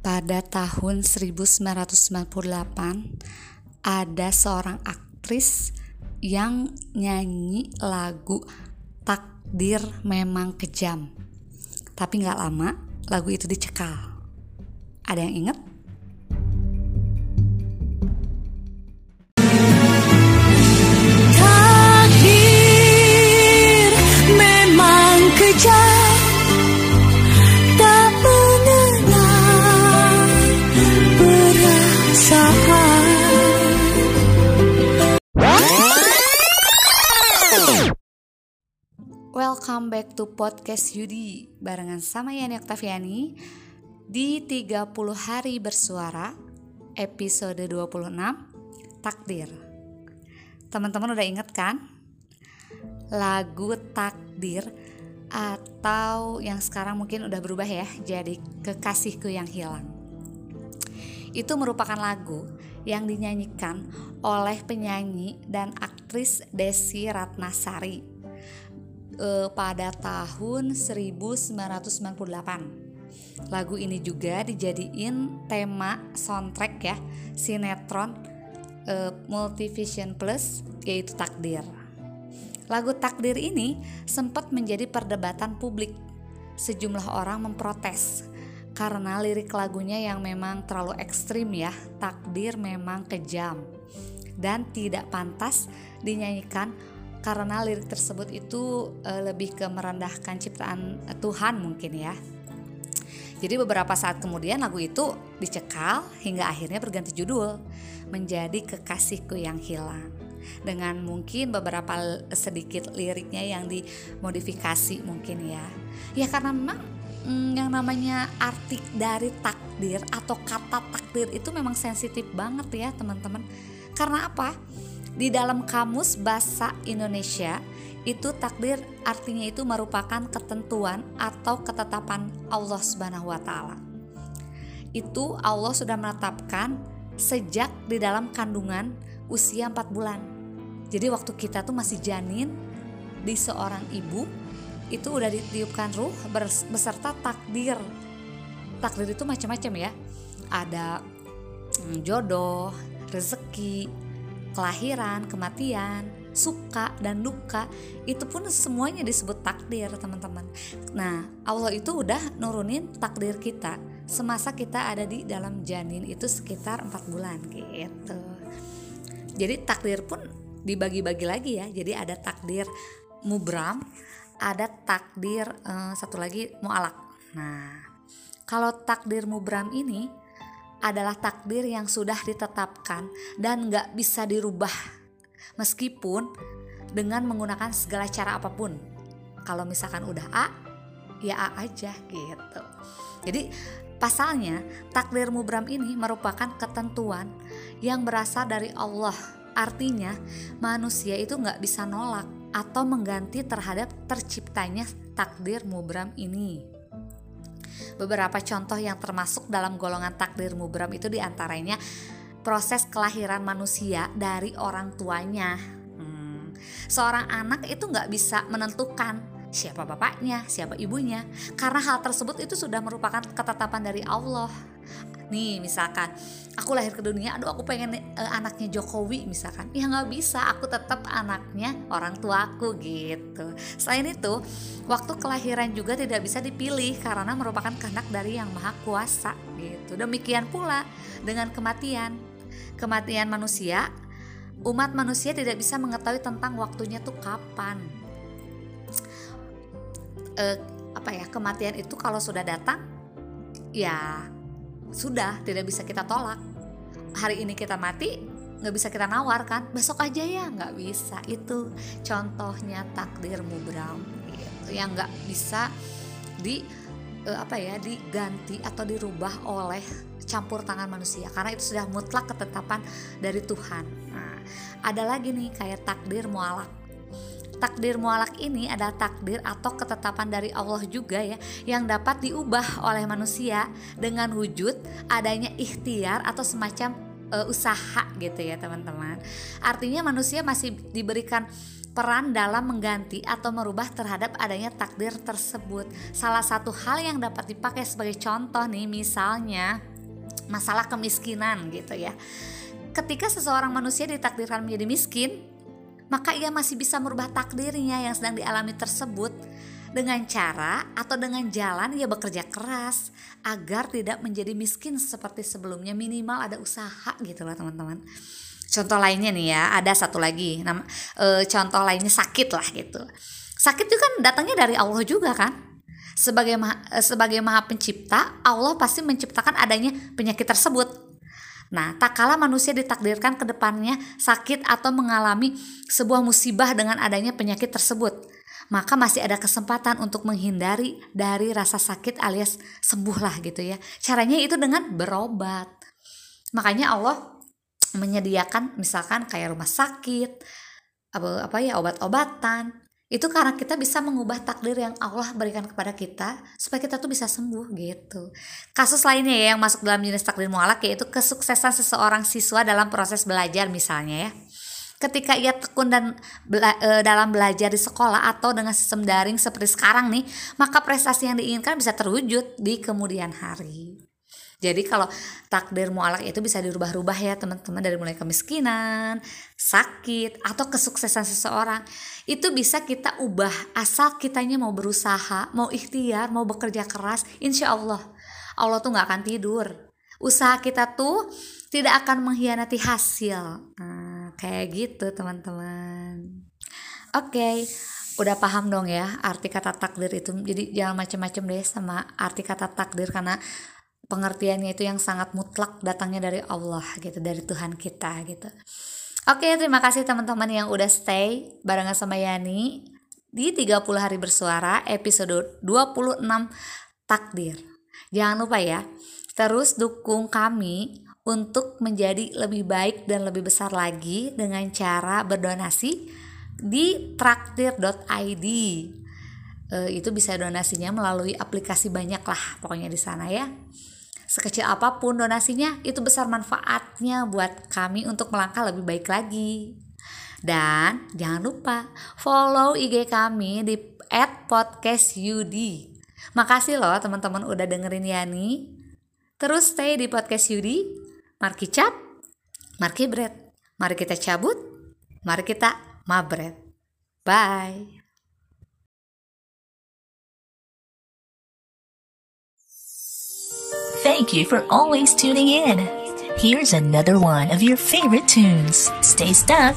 pada tahun 1998 ada seorang aktris yang nyanyi lagu Takdir Memang Kejam. Tapi nggak lama lagu itu dicekal. Ada yang inget? Welcome back to podcast Yudi barengan sama Yani Oktaviani di 30 hari bersuara episode 26 Takdir. Teman-teman udah inget kan? Lagu Takdir atau yang sekarang mungkin udah berubah ya jadi Kekasihku yang hilang. Itu merupakan lagu yang dinyanyikan oleh penyanyi dan aktris Desi Ratnasari eh, pada tahun 1998. Lagu ini juga dijadiin tema soundtrack ya sinetron eh, Multivision Plus yaitu Takdir. Lagu Takdir ini sempat menjadi perdebatan publik. Sejumlah orang memprotes karena lirik lagunya yang memang terlalu ekstrim ya. Takdir memang kejam dan tidak pantas dinyanyikan karena lirik tersebut itu eh, lebih ke merendahkan ciptaan eh, Tuhan mungkin ya. Jadi beberapa saat kemudian lagu itu dicekal hingga akhirnya berganti judul menjadi Kekasihku yang Hilang. Dengan mungkin beberapa sedikit liriknya yang dimodifikasi mungkin ya. Ya karena memang mm, yang namanya arti dari takdir atau kata takdir itu memang sensitif banget ya teman-teman. Karena apa? Di dalam kamus bahasa Indonesia itu takdir artinya itu merupakan ketentuan atau ketetapan Allah Subhanahu wa taala. Itu Allah sudah menetapkan sejak di dalam kandungan usia 4 bulan. Jadi waktu kita tuh masih janin di seorang ibu itu udah ditiupkan ruh beserta takdir. Takdir itu macam-macam ya. Ada mm, jodoh, rezeki, kelahiran, kematian, suka dan duka itu pun semuanya disebut takdir teman-teman. Nah Allah itu udah nurunin takdir kita semasa kita ada di dalam janin itu sekitar empat bulan gitu. Jadi takdir pun dibagi-bagi lagi ya. Jadi ada takdir mubram, ada takdir eh, satu lagi mualak. Nah kalau takdir mubram ini adalah takdir yang sudah ditetapkan dan nggak bisa dirubah meskipun dengan menggunakan segala cara apa pun. Kalau misalkan udah A, ya A aja gitu. Jadi pasalnya takdir mubram ini merupakan ketentuan yang berasal dari Allah. Artinya manusia itu nggak bisa nolak atau mengganti terhadap terciptanya takdir mubram ini. Beberapa contoh yang termasuk dalam golongan takdir mubram itu di antaranya proses kelahiran manusia dari orang tuanya. Hmm, Seorang anak itu nggak bisa menentukan siapa bapaknya, siapa ibunya, karena hal tersebut itu sudah merupakan ketetapan dari Allah. Nih misalkan aku lahir ke dunia, aduh aku pengen eh, anaknya Jokowi misalkan, ya nggak bisa, aku tetap anaknya orang tuaku gitu. Selain itu, waktu kelahiran juga tidak bisa dipilih karena merupakan kehendak dari yang maha kuasa gitu. Demikian pula dengan kematian. Kematian manusia, umat manusia tidak bisa mengetahui tentang waktunya tuh kapan. Eh, apa ya kematian itu kalau sudah datang, ya sudah tidak bisa kita tolak. Hari ini kita mati, nggak bisa kita nawar kan? Besok aja ya nggak bisa. Itu contohnya takdir mubram gitu, yang nggak bisa di eh, apa ya diganti atau dirubah oleh campur tangan manusia karena itu sudah mutlak ketetapan dari Tuhan. Nah, ada lagi nih kayak takdir mualak. Takdir mualak ini adalah takdir atau ketetapan dari Allah juga ya yang dapat diubah oleh manusia dengan wujud adanya ikhtiar atau semacam eh, usaha gitu ya teman-teman. Artinya manusia masih diberikan peran dalam mengganti atau merubah terhadap adanya takdir tersebut. Salah satu hal yang dapat dipakai sebagai contoh nih misalnya masalah kemiskinan gitu ya. Ketika seseorang manusia ditakdirkan menjadi miskin, maka ia masih bisa merubah takdirnya yang sedang dialami tersebut. Dengan cara atau dengan jalan ia bekerja keras agar tidak menjadi miskin seperti sebelumnya. Minimal ada usaha gitu loh teman-teman. Contoh lainnya nih ya ada satu lagi. Nama e, contoh lainnya sakit lah gitu. Sakit itu kan datangnya dari Allah juga kan? Sebagai maha, e, sebagai maha pencipta Allah pasti menciptakan adanya penyakit tersebut Nah, tak kala manusia ditakdirkan ke depannya sakit atau mengalami sebuah musibah dengan adanya penyakit tersebut maka masih ada kesempatan untuk menghindari dari rasa sakit alias sembuhlah gitu ya. Caranya itu dengan berobat. Makanya Allah menyediakan misalkan kayak rumah sakit, apa apa ya obat-obatan. Itu karena kita bisa mengubah takdir yang Allah berikan kepada kita supaya kita tuh bisa sembuh gitu. Kasus lainnya ya yang masuk dalam jenis takdir mualak yaitu kesuksesan seseorang siswa dalam proses belajar misalnya ya ketika ia tekun dan bela, e, dalam belajar di sekolah atau dengan sistem daring seperti sekarang nih, maka prestasi yang diinginkan bisa terwujud di kemudian hari. Jadi kalau takdir mualak itu bisa dirubah-rubah ya teman-teman dari mulai kemiskinan, sakit, atau kesuksesan seseorang. Itu bisa kita ubah asal kitanya mau berusaha, mau ikhtiar, mau bekerja keras. Insya Allah, Allah tuh gak akan tidur. Usaha kita tuh tidak akan mengkhianati hasil. Nah, kayak gitu teman-teman oke okay, udah paham dong ya arti kata takdir itu jadi jangan macam-macam deh sama arti kata takdir karena pengertiannya itu yang sangat mutlak datangnya dari Allah gitu dari Tuhan kita gitu oke terima kasih teman-teman yang udah stay barengan sama Yani di 30 hari bersuara episode 26 takdir jangan lupa ya terus dukung kami untuk menjadi lebih baik dan lebih besar lagi dengan cara berdonasi di traktir.id. E, itu bisa donasinya melalui aplikasi banyak lah pokoknya di sana ya. Sekecil apa pun donasinya itu besar manfaatnya buat kami untuk melangkah lebih baik lagi. Dan jangan lupa follow IG kami di @podcastud. Makasih loh teman-teman udah dengerin Yani. Terus stay di podcast Yudi Mari cap, mari bread. Mari kita cabut, mari kita mabret. Bye. Thank you for always tuning in. Here's another one of your favorite tunes. Stay stuck.